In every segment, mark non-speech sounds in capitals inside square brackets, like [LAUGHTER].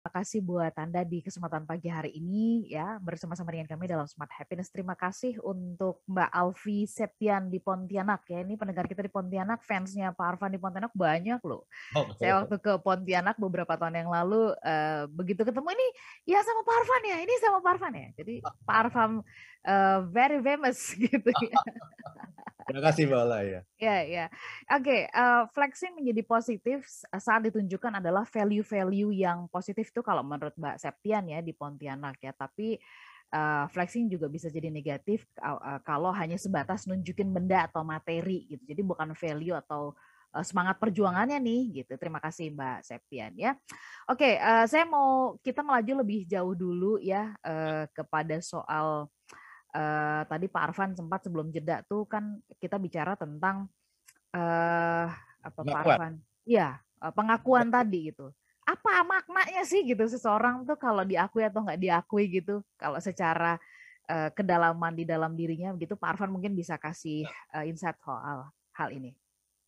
Terima kasih buat Anda di kesempatan pagi hari ini ya bersama-sama dengan kami dalam Smart Happiness. Terima kasih untuk Mbak Alfi Septian di Pontianak ya. Ini pendengar kita di Pontianak, fansnya Pak Arfan di Pontianak banyak loh. Oh, Saya waktu ke Pontianak beberapa tahun yang lalu uh, begitu ketemu ini ya sama Pak Arfan ya, ini sama Pak Arfan ya. Jadi Pak Arfan uh, very famous [LAUGHS] gitu ya. [LAUGHS] Terima kasih Mbak Ola ya. Ya, ya. Oke, eh, flexing menjadi positif saat ditunjukkan adalah value-value yang positif itu kalau menurut Mbak Septian ya di Pontianak ya. Tapi uh, flexing juga bisa jadi negatif uh, kalau hanya sebatas nunjukin benda atau materi gitu. Jadi bukan value atau semangat perjuangannya nih gitu. Terima kasih Mbak Septian ya. Oke, uh, saya mau kita melaju lebih jauh dulu ya uh, kepada soal uh, tadi Pak Arfan sempat sebelum jeda tuh kan kita bicara tentang uh, apa Pak Arfan? Iya, uh, pengakuan tadi gitu. Apa maknanya sih gitu seseorang tuh kalau diakui atau nggak diakui gitu? Kalau secara uh, kedalaman di dalam dirinya begitu Pak Arfan mungkin bisa kasih uh, insight soal hal ini.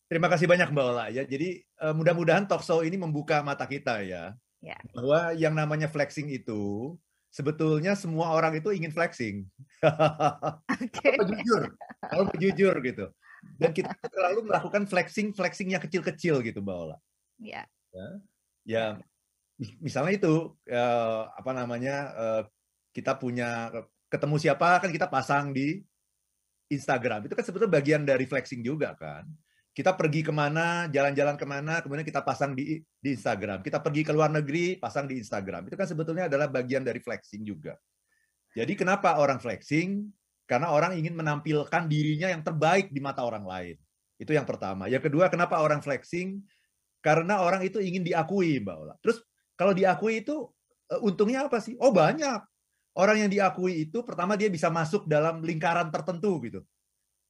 Terima kasih banyak Mbak Ola ya. Jadi uh, mudah-mudahan talk show ini membuka mata kita ya. ya. Bahwa yang namanya flexing itu sebetulnya semua orang itu ingin flexing. [LAUGHS] Okay. kalau jujur, kalau jujur gitu. Dan kita terlalu melakukan flexing, flexing yang kecil-kecil gitu, Mbak Ola. Iya. Ya, ya misalnya itu eh, apa namanya eh, kita punya ketemu siapa kan kita pasang di Instagram. Itu kan sebetulnya bagian dari flexing juga kan kita pergi ke mana, jalan-jalan ke mana, kemudian kita pasang di, di Instagram. Kita pergi ke luar negeri, pasang di Instagram. Itu kan sebetulnya adalah bagian dari flexing juga. Jadi kenapa orang flexing? Karena orang ingin menampilkan dirinya yang terbaik di mata orang lain. Itu yang pertama. Yang kedua, kenapa orang flexing? Karena orang itu ingin diakui, Mbak Ola. Terus kalau diakui itu eh, untungnya apa sih? Oh banyak. Orang yang diakui itu pertama dia bisa masuk dalam lingkaran tertentu gitu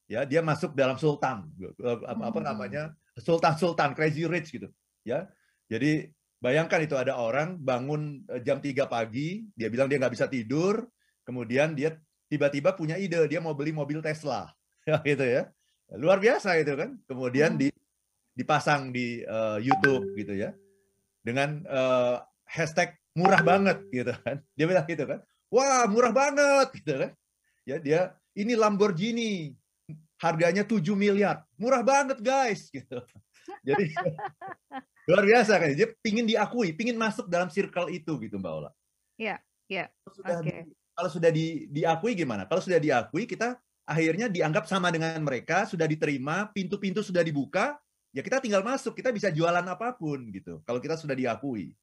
ya dia masuk dalam sultan apa, apa hmm. namanya sultan sultan crazy rich gitu ya jadi bayangkan itu ada orang bangun eh, jam 3 pagi dia bilang dia nggak bisa tidur kemudian dia tiba-tiba punya ide dia mau beli mobil Tesla [LAUGHS] ya gitu ya luar biasa itu kan kemudian hmm. di dipasang di uh, YouTube gitu ya dengan uh, hashtag murah banget gitu kan dia bilang gitu kan wah murah banget gitu kan ya dia ini Lamborghini harganya 7 miliar. Murah banget guys gitu. [LAUGHS] Jadi [LAUGHS] luar biasa kan. Dia pingin diakui, pingin masuk dalam circle itu gitu Mbak Ola. Iya, iya. Kalau okay. kalau sudah di, diakui gimana? Kalau sudah diakui kita akhirnya dianggap sama dengan mereka, sudah diterima, pintu-pintu sudah dibuka, ya kita tinggal masuk, kita bisa jualan apa pun gitu. Kalau kita sudah diakui.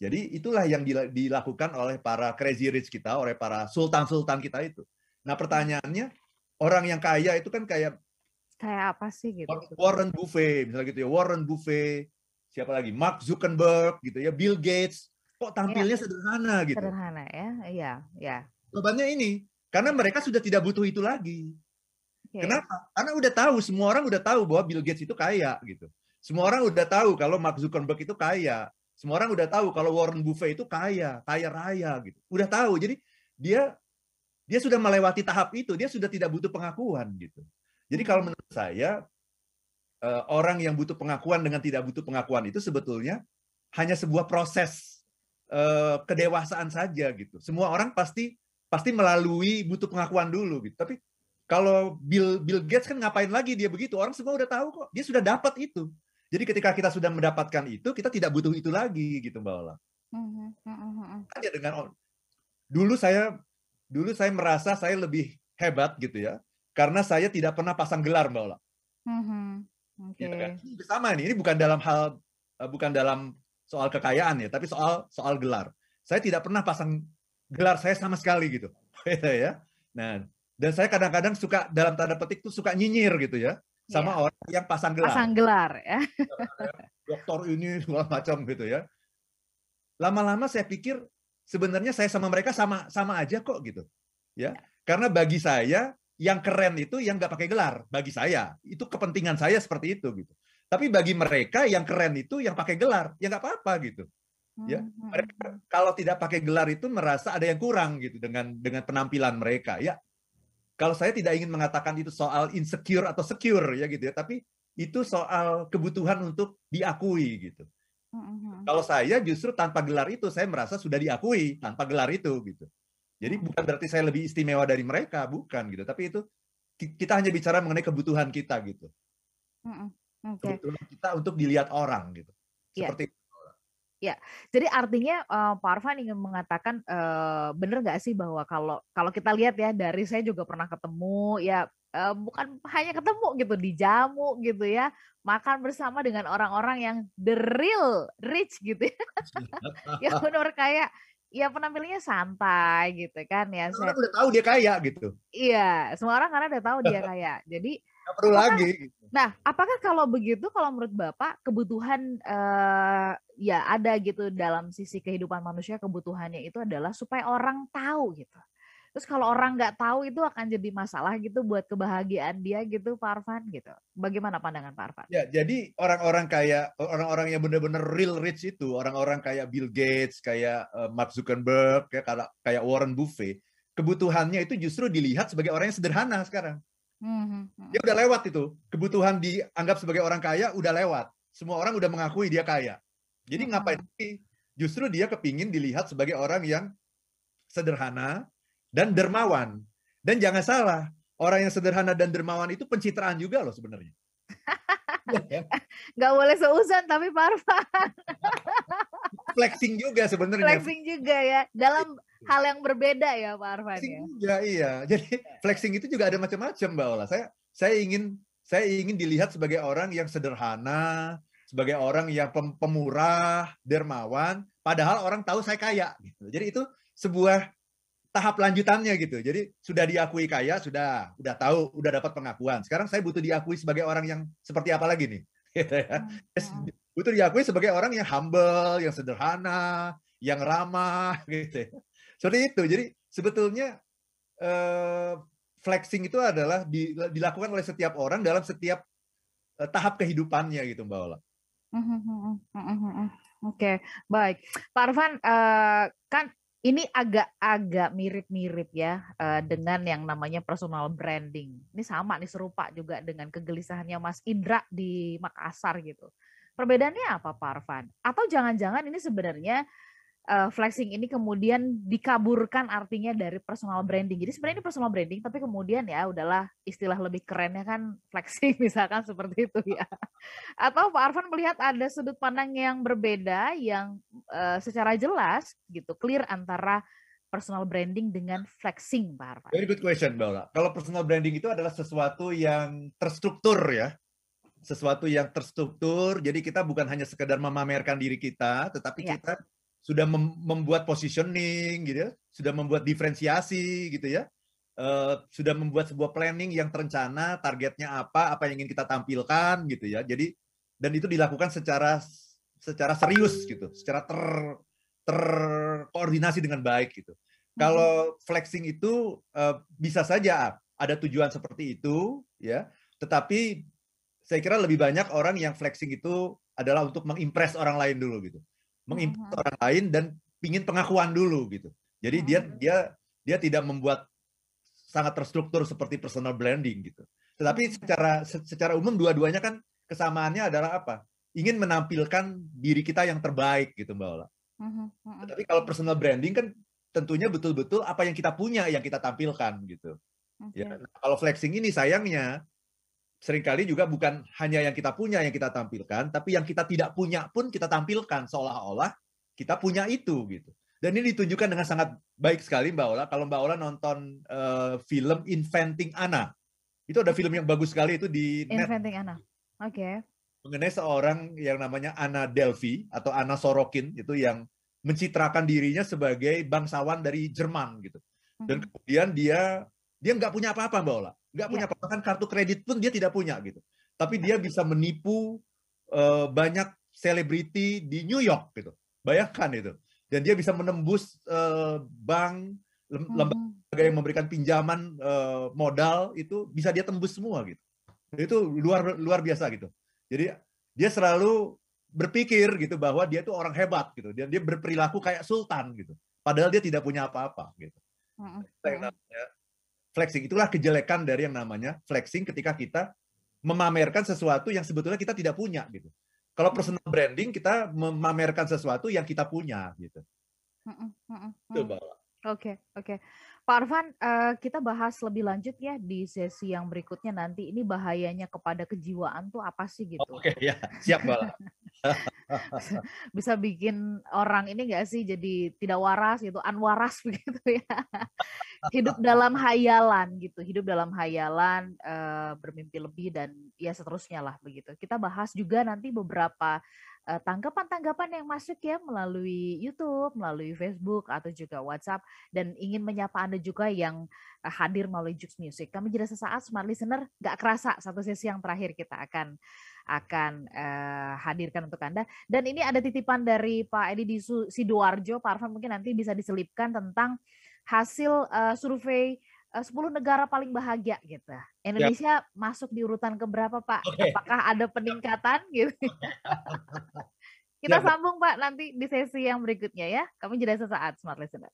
Jadi itulah yang dilakukan oleh para crazy rich kita, oleh para sultan-sultan kita itu. Nah pertanyaannya, orang yang kaya itu kan kayak kayak apa sih gitu? Warren Buffett misalnya gitu ya Warren Buffett siapa lagi? Mark Zuckerberg gitu ya Bill Gates. Kok tampilnya ya. sederhana gitu? Sederhana ya iya ya jawabannya ini karena mereka sudah tidak butuh itu lagi. Okay. kenapa? Karena udah tahu semua orang udah tahu bahwa Bill Gates itu kaya gitu. Semua orang udah tahu kalau Mark Zuckerberg itu kaya. Semua orang udah tahu kalau Warren Buffett itu kaya kaya raya gitu. Udah tahu jadi dia dia sudah melewati tahap itu, dia sudah tidak butuh pengakuan gitu. Jadi kalau hmm. menurut saya eh, orang yang butuh pengakuan dengan tidak butuh pengakuan itu sebetulnya hanya sebuah proses eh, kedewasaan saja gitu. Semua orang pasti pasti melalui butuh pengakuan dulu gitu. Tapi kalau Bill Bill Gates kan ngapain lagi dia begitu? Orang semua udah tahu kok. Dia sudah dapat itu. Jadi ketika kita sudah mendapatkan itu, kita tidak butuh itu lagi gitu Mbak Ola. Mm -hmm. Ya dengan dulu saya dulu saya merasa saya lebih hebat gitu ya, karena saya tidak pernah pasang gelar Mbak Ola. Mm-hmm. Okay. Ya, kan? Ini sama nih, ini bukan dalam hal eh, bukan dalam soal kekayaan ya, tapi soal soal gelar. Saya tidak pernah pasang gelar saya sama sekali gitu, [LAUGHS] ya. Nah, dan saya kadang-kadang suka dalam tanda petik tuh suka nyinyir gitu ya, sama yeah. orang yang pasang gelar. Pasang gelar ya. Dokter ini segala macam gitu ya. Lama-lama saya pikir sebenarnya saya sama mereka sama sama aja kok gitu ya, ya. karena bagi saya yang keren itu yang nggak pakai gelar. Bagi saya itu kepentingan saya seperti itu gitu. Tapi bagi mereka yang keren itu yang pakai gelar ya nggak apa-apa gitu ya. Hmm, mereka kalau tidak pakai gelar itu merasa ada yang kurang gitu dengan dengan penampilan mereka ya. Kalau saya tidak ingin mengatakan itu soal insecure atau secure ya gitu ya. Tapi itu soal kebutuhan untuk diakui gitu Kalau saya justru tanpa gelar itu saya merasa sudah diakui tanpa gelar itu gitu. Jadi bukan berarti saya lebih istimewa dari mereka, bukan gitu. Tapi itu ki- kita hanya bicara mengenai kebutuhan kita gitu. Oke. Kebutuhan kita untuk dilihat orang gitu. Iya. Seperti Jadi artinya eh, Pak Arfan ingin mengatakan eh, bener nggak sih bahwa kalau kalau kita lihat ya dari saya juga pernah ketemu ya eh, bukan hanya ketemu gitu di jamu gitu ya makan bersama dengan orang-orang yang the real rich gitu ya [LAUGHS] yang [LAUGHS] benar kayak ya penampilannya santai gitu kan ya saya orang udah tahu dia kaya gitu. iya semua orang karena udah tahu dia [LAUGHS] kaya jadi Nggak perlu Apakah- lagi. Gitu. Nah, apakah kalau begitu, kalau menurut Bapak, kebutuhan eh, ya ada gitu dalam sisi kehidupan manusia, kebutuhannya itu adalah supaya orang tahu gitu. Terus kalau orang nggak tahu itu akan jadi masalah gitu buat kebahagiaan dia gitu, Pak Arfan gitu. Bagaimana pandangan Pak Arfan? Ya, jadi orang-orang kayak orang-orang yang benar-benar real rich itu, orang-orang kayak Bill Gates, kayak eh, Mark Zuckerberg, kayak kayak- Warren Buffett, kebutuhannya itu justru dilihat sebagai orang yang sederhana sekarang. Hmm, hmm, Dia udah lewat itu. Kebutuhan dianggap sebagai orang kaya udah lewat. Semua orang udah mengakui dia kaya. Jadi Mm-mm. ngapain lagi? Justru dia kepingin dilihat sebagai orang yang sederhana dan dermawan. Dan jangan salah, orang yang sederhana dan dermawan itu pencitraan juga loh sebenarnya. Nggak boleh seuzon tapi Pak Arfan Flexing juga sebenarnya. flexing juga ya dalam hal yang berbeda ya Pak Arfan Flexing ya. juga iya. Jadi flexing itu juga ada macam-macam Mbak Ola. Saya saya ingin saya ingin dilihat sebagai orang yang sederhana, sebagai orang yang pem- pemurah, dermawan, padahal orang tahu saya kaya gitu. Jadi itu sebuah tahap lanjutannya gitu. Jadi sudah diakui kaya, sudah udah tahu, udah dapat pengakuan. Sekarang saya butuh diakui sebagai orang yang seperti apa lagi nih? [LAUGHS] Gitu ya. Hmm, hmm. butuh diakui sebagai orang yang humble, yang sederhana, yang ramah [LAUGHS] gitu. ya. Seperti itu. Jadi sebetulnya eh, flexing itu adalah di- dilakukan oleh setiap orang dalam setiap eh, tahap kehidupannya gitu Mbak Ola. Mhm, mhm. Oke, baik. Pak Arfan, eh, kan ini agak-agak mirip-mirip ya eh, dengan yang namanya personal branding. Ini sama nih serupa juga dengan kegelisahannya Mas Indra di Makassar gitu. Perbedaannya apa Pak Arfan? Atau jangan-jangan ini sebenarnya eh, flexing ini kemudian dikaburkan artinya dari personal branding. Jadi sebenarnya ini personal branding, tapi kemudian ya udahlah istilah lebih kerennya kan [LAUGHS] flexing misalkan seperti itu ya. Atau Pak Arfan melihat ada sudut pandang yang berbeda yang eh, secara jelas gitu clear antara personal branding dengan flexing Pak Arfan. Very good question Ola. Kalau personal branding itu adalah sesuatu yang terstruktur ya. Sesuatu yang terstruktur, jadi kita bukan hanya sekedar memamerkan diri kita, tetapi Iya. kita sudah mem- membuat positioning gitu ya, sudah membuat diferensiasi gitu ya. eh, sudah membuat sebuah planning yang terencana, targetnya apa, apa yang ingin kita tampilkan gitu ya. Jadi dan itu dilakukan secara secara serius gitu, secara ter terkoordinasi dengan baik gitu. Kalau flexing itu eh, bisa saja ada tujuan seperti itu ya, tetapi saya kira lebih banyak orang yang flexing itu adalah untuk mengimpress orang lain dulu gitu. Mengimpress Mhm. orang lain dan pingin pengakuan dulu gitu. Jadi dia Mhm. dia dia tidak membuat sangat terstruktur seperti personal branding gitu. Tetapi secara se- secara umum dua-duanya kan kesamaannya adalah apa? Ingin menampilkan diri kita yang terbaik gitu Mbak Ola. Mhm, mhm. Tapi kalau personal branding kan tentunya betul-betul apa yang kita punya yang kita tampilkan gitu. Oke. Ya, nah, kalau flexing ini sayangnya sering kali juga bukan hanya yang kita punya yang kita tampilkan, tapi yang kita tidak punya pun kita tampilkan seolah-olah kita punya itu gitu. Dan ini ditunjukkan dengan sangat baik sekali Mbak Ola. Kalau Mbak Ola nonton eh, film Inventing Anna, itu ada film yang bagus sekali itu di net Inventing Anna. Oke. mengenai seorang yang namanya Anna Delphi atau Anna Sorokin itu yang mencitrakan dirinya sebagai bangsawan dari Jerman gitu. Dan Mhm. kemudian dia dia nggak punya apa-apa Mbak Ola. Nggak punya Iya. apa-apa kan kartu kredit pun dia tidak punya gitu. Tapi dia bisa menipu eh, banyak selebriti di New York gitu. Bayangkan itu. Dan dia bisa menembus eh, bank lem- lembaga yang memberikan pinjaman eh, modal itu bisa dia tembus semua gitu. Itu luar luar biasa gitu. Jadi dia selalu berpikir gitu bahwa dia itu orang hebat gitu. Dia dia berperilaku kayak sultan gitu. Padahal dia tidak punya apa-apa gitu. Mhm. namanya flexing. Itulah kejelekan dari yang namanya flexing ketika kita memamerkan sesuatu yang sebetulnya kita tidak punya gitu. Kalau personal branding kita memamerkan sesuatu yang kita punya gitu. Itu Oke, oke. Pak Arfan, uh, kita bahas lebih lanjut ya di sesi yang berikutnya nanti. Ini bahayanya kepada kejiwaan tuh apa sih gitu? Oke, ya, siap Mbak. [LAUGHS] [LAUGHS] Bisa bikin orang ini enggak sih jadi tidak waras gitu, anwaras [LAUGHS] begitu ya. Hidup [LAUGHS] dalam hayalan gitu, hidup dalam hayalan, uh, bermimpi lebih dan ya seterusnya lah begitu. Kita bahas juga nanti beberapa Eh, tanggapan-tanggapan yang masuk ya melalui YouTube, melalui Facebook atau juga WhatsApp dan ingin menyapa Anda juga yang eh, hadir melalui Jux Music. Kami jeda sesaat smart listener nggak kerasa satu sesi yang terakhir kita akan akan uh, hadirkan untuk Anda. Dan ini ada titipan dari Pak Edi di Sidoarjo, Pak Arfan mungkin nanti bisa diselipkan tentang hasil uh, survei 10 negara paling bahagia gitu. Indonesia yep. masuk di urutan keberapa Pak? Okay. Apakah ada peningkatan gitu? [LAUGHS] Kita ya, sambung Pak nanti di sesi yang berikutnya ya. Kami jeda sesaat Smart Listener.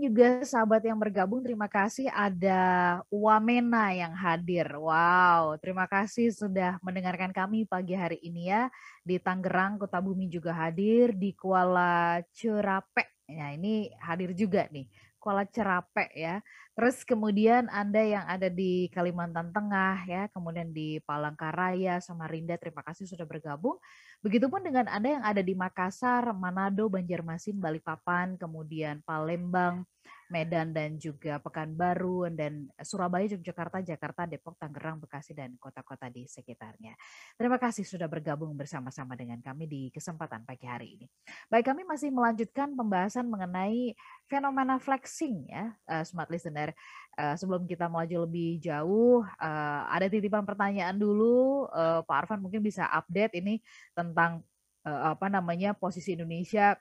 Juga sahabat yang bergabung, terima kasih ada Wamena yang hadir. Wow, terima kasih sudah mendengarkan kami pagi hari ini ya. Di Tangerang, Kota Bumi juga hadir. Di Kuala Cerape, ya ini hadir juga nih. Kuala Cerape ya. Terus kemudian Anda yang ada di Kalimantan Tengah ya, kemudian di Palangkaraya, Samarinda, terima kasih sudah bergabung. Begitupun dengan Anda yang ada di Makassar, Manado, Banjarmasin, Balikpapan, kemudian Palembang, Medan dan juga Pekanbaru dan Surabaya, Yogyakarta, Jakarta, Depok, Tangerang, Bekasi dan kota-kota di sekitarnya. Terima kasih sudah bergabung bersama-sama dengan kami di kesempatan pagi hari ini. Baik, kami masih melanjutkan pembahasan mengenai fenomena flexing ya, uh, smart listener. Uh, sebelum kita melaju lebih jauh, uh, ada titipan pertanyaan dulu, Pak Arfan mungkin bisa update ini tentang uh, apa namanya posisi Indonesia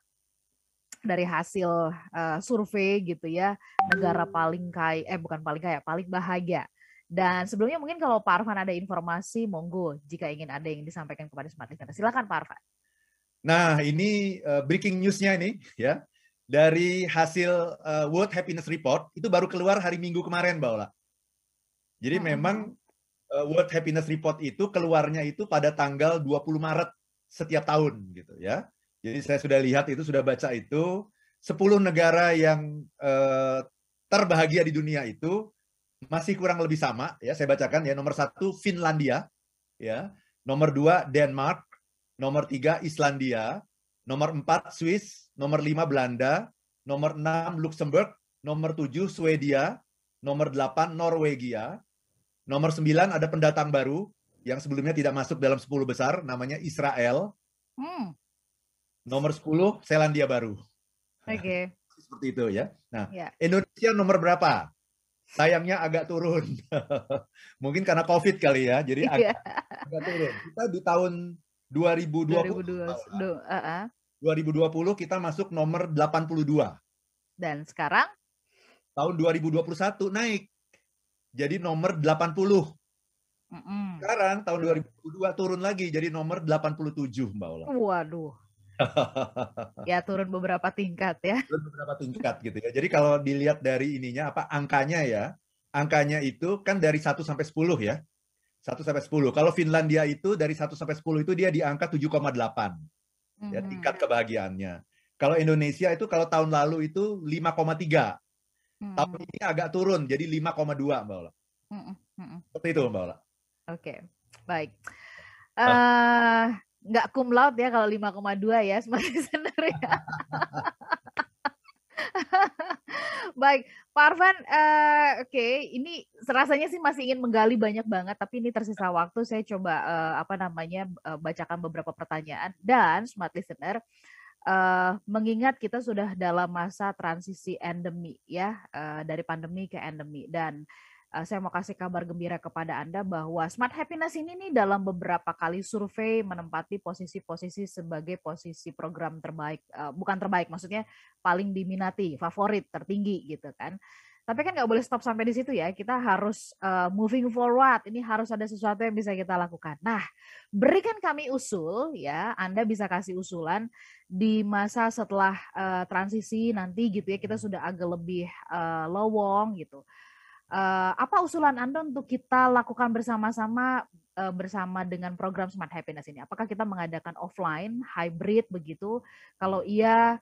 dari hasil uh, survei gitu ya negara paling kaya eh bukan paling kaya paling bahagia dan sebelumnya mungkin kalau Pak Arfan ada informasi monggo jika ingin ada yang disampaikan kepada smart listener silakan Pak Arfan. Nah ini uh, breaking newsnya ini ya dari hasil uh, World Happiness Report itu baru keluar hari Minggu kemarin Mbak Ola. Jadi hmm. memang uh, World Happiness Report itu keluarnya itu pada tanggal 20 Maret setiap tahun gitu ya. Jadi saya sudah lihat itu, sudah baca itu, 10 negara yang eh, terbahagia di dunia itu masih kurang lebih sama ya saya bacakan ya. Nomor satu Finlandia ya. Nomor dua Denmark. Nomor tiga Islandia. Nomor empat Swiss. Nomor lima Belanda. Nomor enam Luxembourg. Nomor tujuh Swedia. Nomor delapan Norwegia. Nomor sembilan ada pendatang baru yang sebelumnya tidak masuk dalam 10 besar namanya Israel hmm. Nomor 10 Selandia Baru. Oke. Okay. [LAUGHS] Seperti itu ya. Nah, yeah. Indonesia nomor berapa? Sayangnya agak turun. [LAUGHS] Mungkin karena Covid kali ya. Jadi agak, yeah. agak turun. Kita di tahun 2020 2020, uh -uh. 2020 kita masuk nomor 82. Dan sekarang tahun 2021 naik jadi nomor 80. Mm -mm. Sekarang tahun 2022 turun lagi jadi nomor 87 Mbak Ola. Waduh [LAUGHS] ya turun beberapa tingkat ya. Turun beberapa tingkat gitu ya. Jadi kalau dilihat dari ininya apa angkanya ya, angkanya itu kan dari 1 sampai 10 ya. 1 sampai 10. Kalau Finlandia itu dari 1 sampai 10 itu dia di angka 7,8. Mm-hmm. Ya, tingkat kebahagiaannya. Kalau Indonesia itu kalau tahun lalu itu 5,3. Mm-hmm. Tahun ini agak turun jadi 5,2 Mbak Ola. Mm-hmm. Seperti itu Mbak Ola. Oke. Okay. Baik. Uh, nggak cum laude ya kalau 5,2 ya smart listener ya. Baik, Pak Arvan, uh, oke, okay. ini rasanya sih masih ingin menggali banyak banget, tapi ini tersisa waktu, saya coba uh, apa namanya uh, bacakan beberapa pertanyaan dan smart listener, uh, mengingat kita sudah dalam masa transisi endemi ya, uh, dari pandemi ke endemi dan uh, saya mau kasih kabar gembira kepada Anda bahwa Smart Happiness ini nih dalam beberapa kali survei menempati posisi-posisi sebagai posisi program terbaik, uh, bukan terbaik maksudnya paling diminati, favorit, tertinggi gitu kan. Tapi kan nggak boleh stop sampai di situ ya. Kita harus uh, moving forward. Ini harus ada sesuatu yang bisa kita lakukan. Nah, berikan kami usul ya. Anda bisa kasih usulan di masa setelah uh, transisi nanti gitu ya. Kita sudah agak lebih uh, lowong gitu Uh, apa usulan Anda untuk kita lakukan bersama-sama uh, bersama dengan program Smart Happiness ini? Apakah kita mengadakan offline, hybrid begitu? Kalau iya,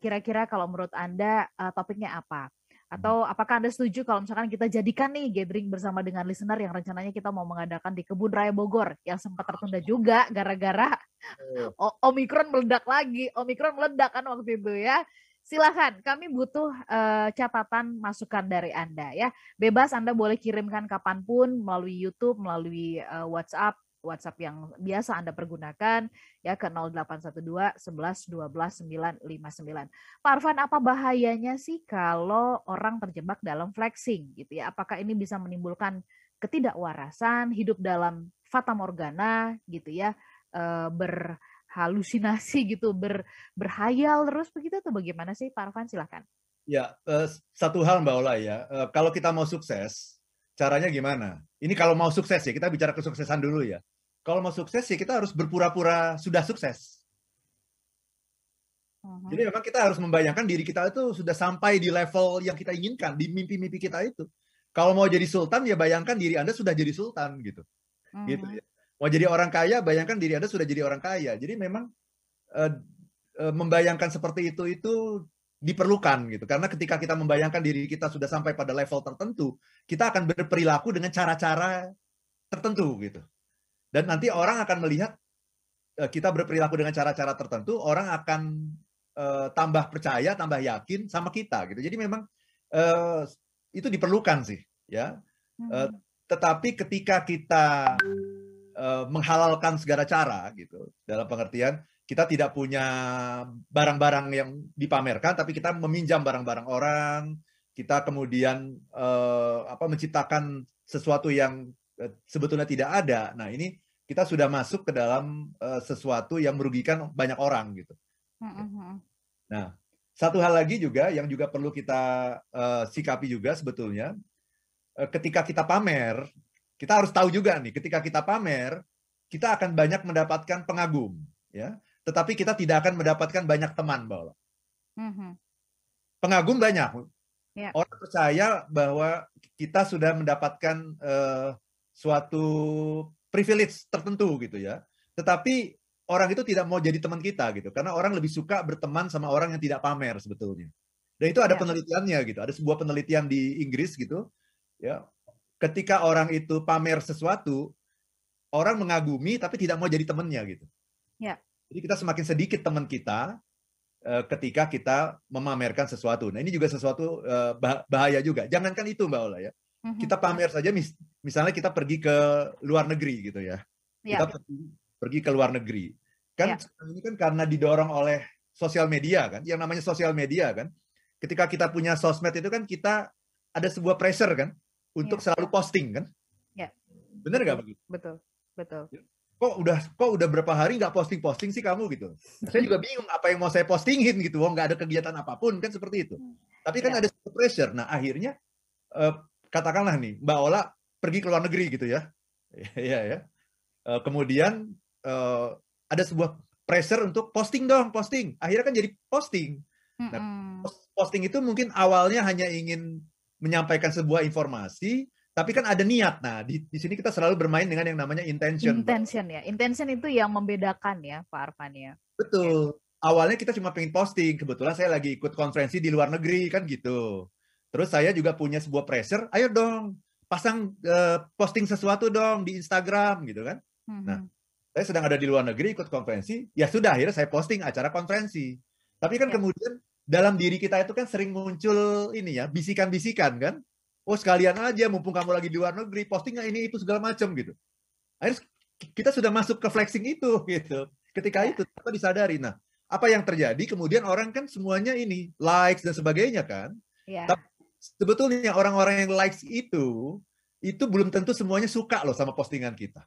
kira-kira uh, kalau menurut Anda uh, topiknya apa? Atau apakah Anda setuju kalau misalkan kita jadikan nih gathering bersama dengan listener yang rencananya kita mau mengadakan di Kebun Raya Bogor yang sempat tertunda juga gara-gara [LAUGHS] Omikron meledak lagi. Omikron meledak kan waktu itu ya. Silahkan, kami butuh uh, catatan masukan dari Anda ya. Bebas Anda boleh kirimkan kapan pun melalui YouTube, melalui uh, WhatsApp, WhatsApp yang biasa Anda pergunakan ya ke 0812 11 12 959. Pak Arfan, apa bahayanya sih kalau orang terjebak dalam flexing gitu ya? Apakah ini bisa menimbulkan ketidakwarasan, hidup dalam fata morgana gitu ya, eh, berhalusinasi gitu, ber, berhayal terus begitu atau bagaimana sih Pak Arfan? Silahkan. Ya, eh, satu hal Mbak Ola ya, eh, kalau kita mau sukses, caranya gimana? Ini kalau mau sukses ya, kita bicara kesuksesan dulu ya kalau mau sukses sih kita harus berpura-pura sudah sukses. Uh-huh. Jadi memang kita harus membayangkan diri kita itu sudah sampai di level yang kita inginkan, di mimpi-mimpi kita itu. Kalau mau jadi sultan ya bayangkan diri Anda sudah jadi sultan gitu. Uh-huh. Gitu ya. Mau jadi orang kaya bayangkan diri Anda sudah jadi orang kaya. Jadi memang uh, uh, membayangkan seperti itu itu diperlukan gitu. Karena ketika kita membayangkan diri kita sudah sampai pada level tertentu, kita akan berperilaku dengan cara-cara tertentu gitu. Dan nanti orang akan melihat uh, kita berperilaku dengan cara-cara tertentu, orang akan uh, tambah percaya, tambah yakin sama kita gitu. Jadi memang uh, itu diperlukan sih, ya. Uh, tetapi ketika kita uh, menghalalkan segala cara gitu, dalam pengertian kita tidak punya barang-barang yang dipamerkan, tapi kita meminjam barang-barang orang, kita kemudian uh, apa menciptakan sesuatu yang sebetulnya tidak ada. Nah ini kita sudah masuk ke dalam uh, sesuatu yang merugikan banyak orang gitu. Nah, satu hal lagi juga yang juga perlu kita uh, sikapi juga sebetulnya, uh, ketika kita pamer, kita harus tahu juga nih, ketika kita pamer, kita akan banyak mendapatkan pengagum, ya. Tetapi kita tidak akan mendapatkan banyak teman, bahwa mm-hmm. Pengagum banyak. Yeah. Orang percaya bahwa kita sudah mendapatkan uh, suatu privilege tertentu gitu ya. Tetapi orang itu tidak mau jadi teman kita gitu karena orang lebih suka berteman sama orang yang tidak pamer sebetulnya. Dan itu ada ya. penelitiannya gitu. Ada sebuah penelitian di Inggris gitu ya. Ketika orang itu pamer sesuatu, orang mengagumi tapi tidak mau jadi temannya gitu. Ya. Jadi kita semakin sedikit teman kita uh, ketika kita memamerkan sesuatu. Nah, ini juga sesuatu uh, bahaya juga. Jangankan itu Mbak Ola ya. Mm-hmm. Kita pamer saja mis misalnya kita pergi ke luar negeri gitu ya. Yeah. Kita pergi, pergi ke luar negeri. Kan yeah. ini kan karena didorong oleh sosial media kan. Yang namanya sosial media kan. Ketika kita punya sosmed itu kan kita ada sebuah pressure kan untuk yeah. selalu posting kan. Ya. Yeah. Benar nggak begitu? Betul. Betul. Ya. Kok udah kok udah berapa hari nggak posting posting sih kamu gitu? Saya juga bingung apa yang mau saya postingin gitu. Oh nggak ada kegiatan apa pun kan seperti itu. Tapi kan yeah. ada pressure. Nah akhirnya uh, katakanlah nih Mbak Ola pergi ke luar negeri gitu ya, [LAUGHS] iya ya. Uh, kemudian uh, ada sebuah pressure untuk posting dong, posting. Akhirnya kan jadi posting. Nah, posting itu mungkin awalnya hanya ingin menyampaikan sebuah informasi, tapi kan ada niat. Nah, di, di sini kita selalu bermain dengan yang namanya intention. Intention ya. Intention itu yang membedakan ya, Pak Arfan ya. Betul. Awalnya kita cuma pengen posting. Kebetulan saya lagi ikut konferensi di luar negeri kan gitu. Terus saya juga punya sebuah pressure, ayo dong pasang uh, posting sesuatu dong di Instagram gitu kan. Mm-hmm. Nah, saya sedang ada di luar negeri ikut konferensi, ya sudah akhirnya saya posting acara konferensi. Tapi kan yeah. kemudian dalam diri kita itu kan sering muncul ini ya, bisikan-bisikan kan. Oh sekalian aja mumpung kamu lagi di luar negeri, postingnya ini itu segala macam gitu. Akhirnya kita sudah masuk ke flexing itu [LAUGHS] gitu. Ketika yeah. itu kita disadari. Nah, apa yang terjadi? Kemudian orang kan semuanya ini likes dan sebagainya kan. Yeah. Tapi sebetulnya orang-orang yang likes itu itu belum tentu semuanya suka loh sama postingan kita.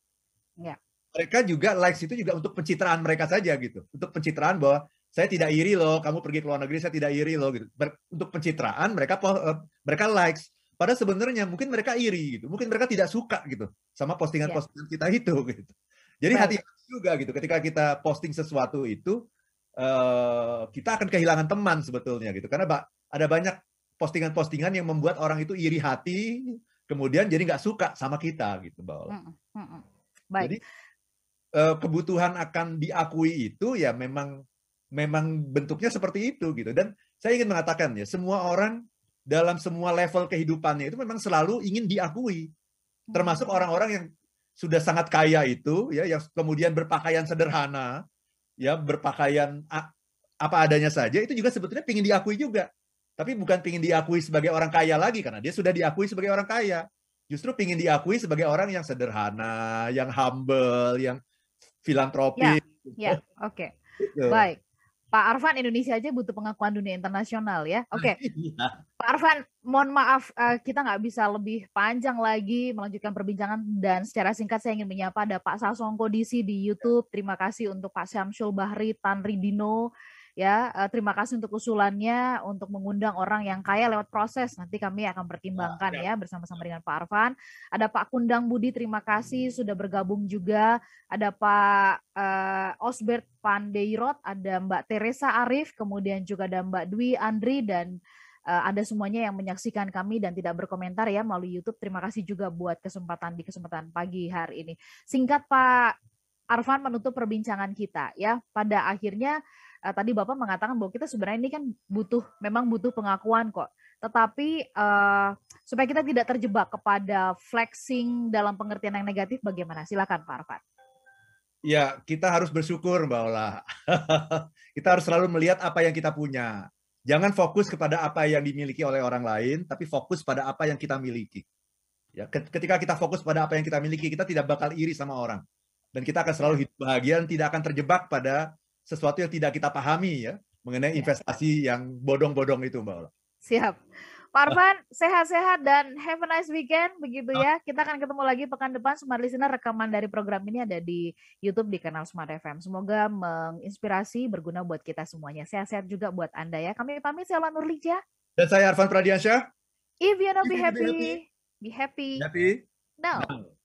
Ya. Mereka juga likes itu juga untuk pencitraan mereka saja gitu. Untuk pencitraan bahwa saya tidak iri loh, kamu pergi ke luar negeri saya tidak iri loh gitu. Ber untuk pencitraan mereka uh, mereka likes. Padahal sebenarnya mungkin mereka iri gitu. Mungkin mereka tidak suka gitu sama postingan-postingan ya. kita itu [LAUGHS] gitu. Jadi hati-hati juga gitu ketika kita posting sesuatu itu uh, kita akan kehilangan teman sebetulnya gitu. Karena ada banyak postingan-postingan yang membuat orang itu iri hati, kemudian jadi nggak suka sama kita gitu, Mbak Ola. Baik. Jadi eh, kebutuhan akan diakui itu ya memang memang bentuknya seperti itu gitu. Dan saya ingin mengatakan ya, semua orang dalam semua level kehidupannya itu memang selalu ingin diakui. Termasuk Hmm. orang-orang yang sudah sangat kaya itu ya yang kemudian berpakaian sederhana, ya berpakaian apa adanya saja itu juga sebetulnya ingin diakui juga. Tapi bukan ingin diakui sebagai orang kaya lagi karena dia sudah diakui sebagai orang kaya. Justru ingin diakui sebagai orang yang sederhana, yang humble, yang filantropis. Ya, oke. gitu. Baik. Pak Arfan Indonesia aja butuh pengakuan dunia internasional ya. Oke, Iya. Pak Arfan, mohon maaf eh, kita nggak bisa lebih panjang lagi melanjutkan perbincangan dan secara singkat saya ingin menyapa ada Pak Sasongko DC di YouTube. Terima kasih untuk Pak Syamsul Bahri Tanri Dino ya. eh, terima kasih untuk usulannya untuk mengundang orang yang kaya lewat proses. Nanti kami akan pertimbangkan ya bersama-sama dengan Pak Arfan. Ada Pak Kundang Budi, terima kasih sudah bergabung juga. Ada Pak eh, Osbert Pandeirot, ada Mbak Teresa Arif, kemudian juga ada Mbak Dwi Andri dan eh, ada semuanya yang menyaksikan kami dan tidak berkomentar ya melalui YouTube. Terima kasih juga buat kesempatan di kesempatan pagi hari ini. Singkat Pak Arfan menutup perbincangan kita ya. Pada akhirnya eh, tadi Bapak mengatakan bahwa kita sebenarnya ini kan butuh memang butuh pengakuan kok. Tetapi eh, supaya kita tidak terjebak kepada flexing dalam pengertian yang negatif bagaimana? Silakan Pak Arfan. Ya, kita harus bersyukur, Mbak Ola. [LAUGHS] kita harus selalu melihat apa yang kita punya. Jangan fokus kepada apa yang dimiliki oleh orang lain, tapi fokus pada apa yang kita miliki. Ya, ket- ketika kita fokus pada apa yang kita miliki, kita tidak bakal iri sama orang. Dan kita akan selalu hidup bahagia dan tidak akan terjebak pada sesuatu yang tidak kita pahami ya, mengenai Ya. investasi yang bodong-bodong itu, Mbak Ola. Siap. Pak Arfan, sehat-sehat dan have a nice weekend begitu ya. Kita akan ketemu lagi pekan depan Smart Listener rekaman dari program ini ada di YouTube di kanal Smart FM. Semoga menginspirasi, berguna buat kita semuanya. Sehat-sehat juga buat Anda ya. Kami pamit saya Ola Nurlija. Dan saya Arfan Pradiansyah. If you wanna be wanna be happy, be happy Happy now. now.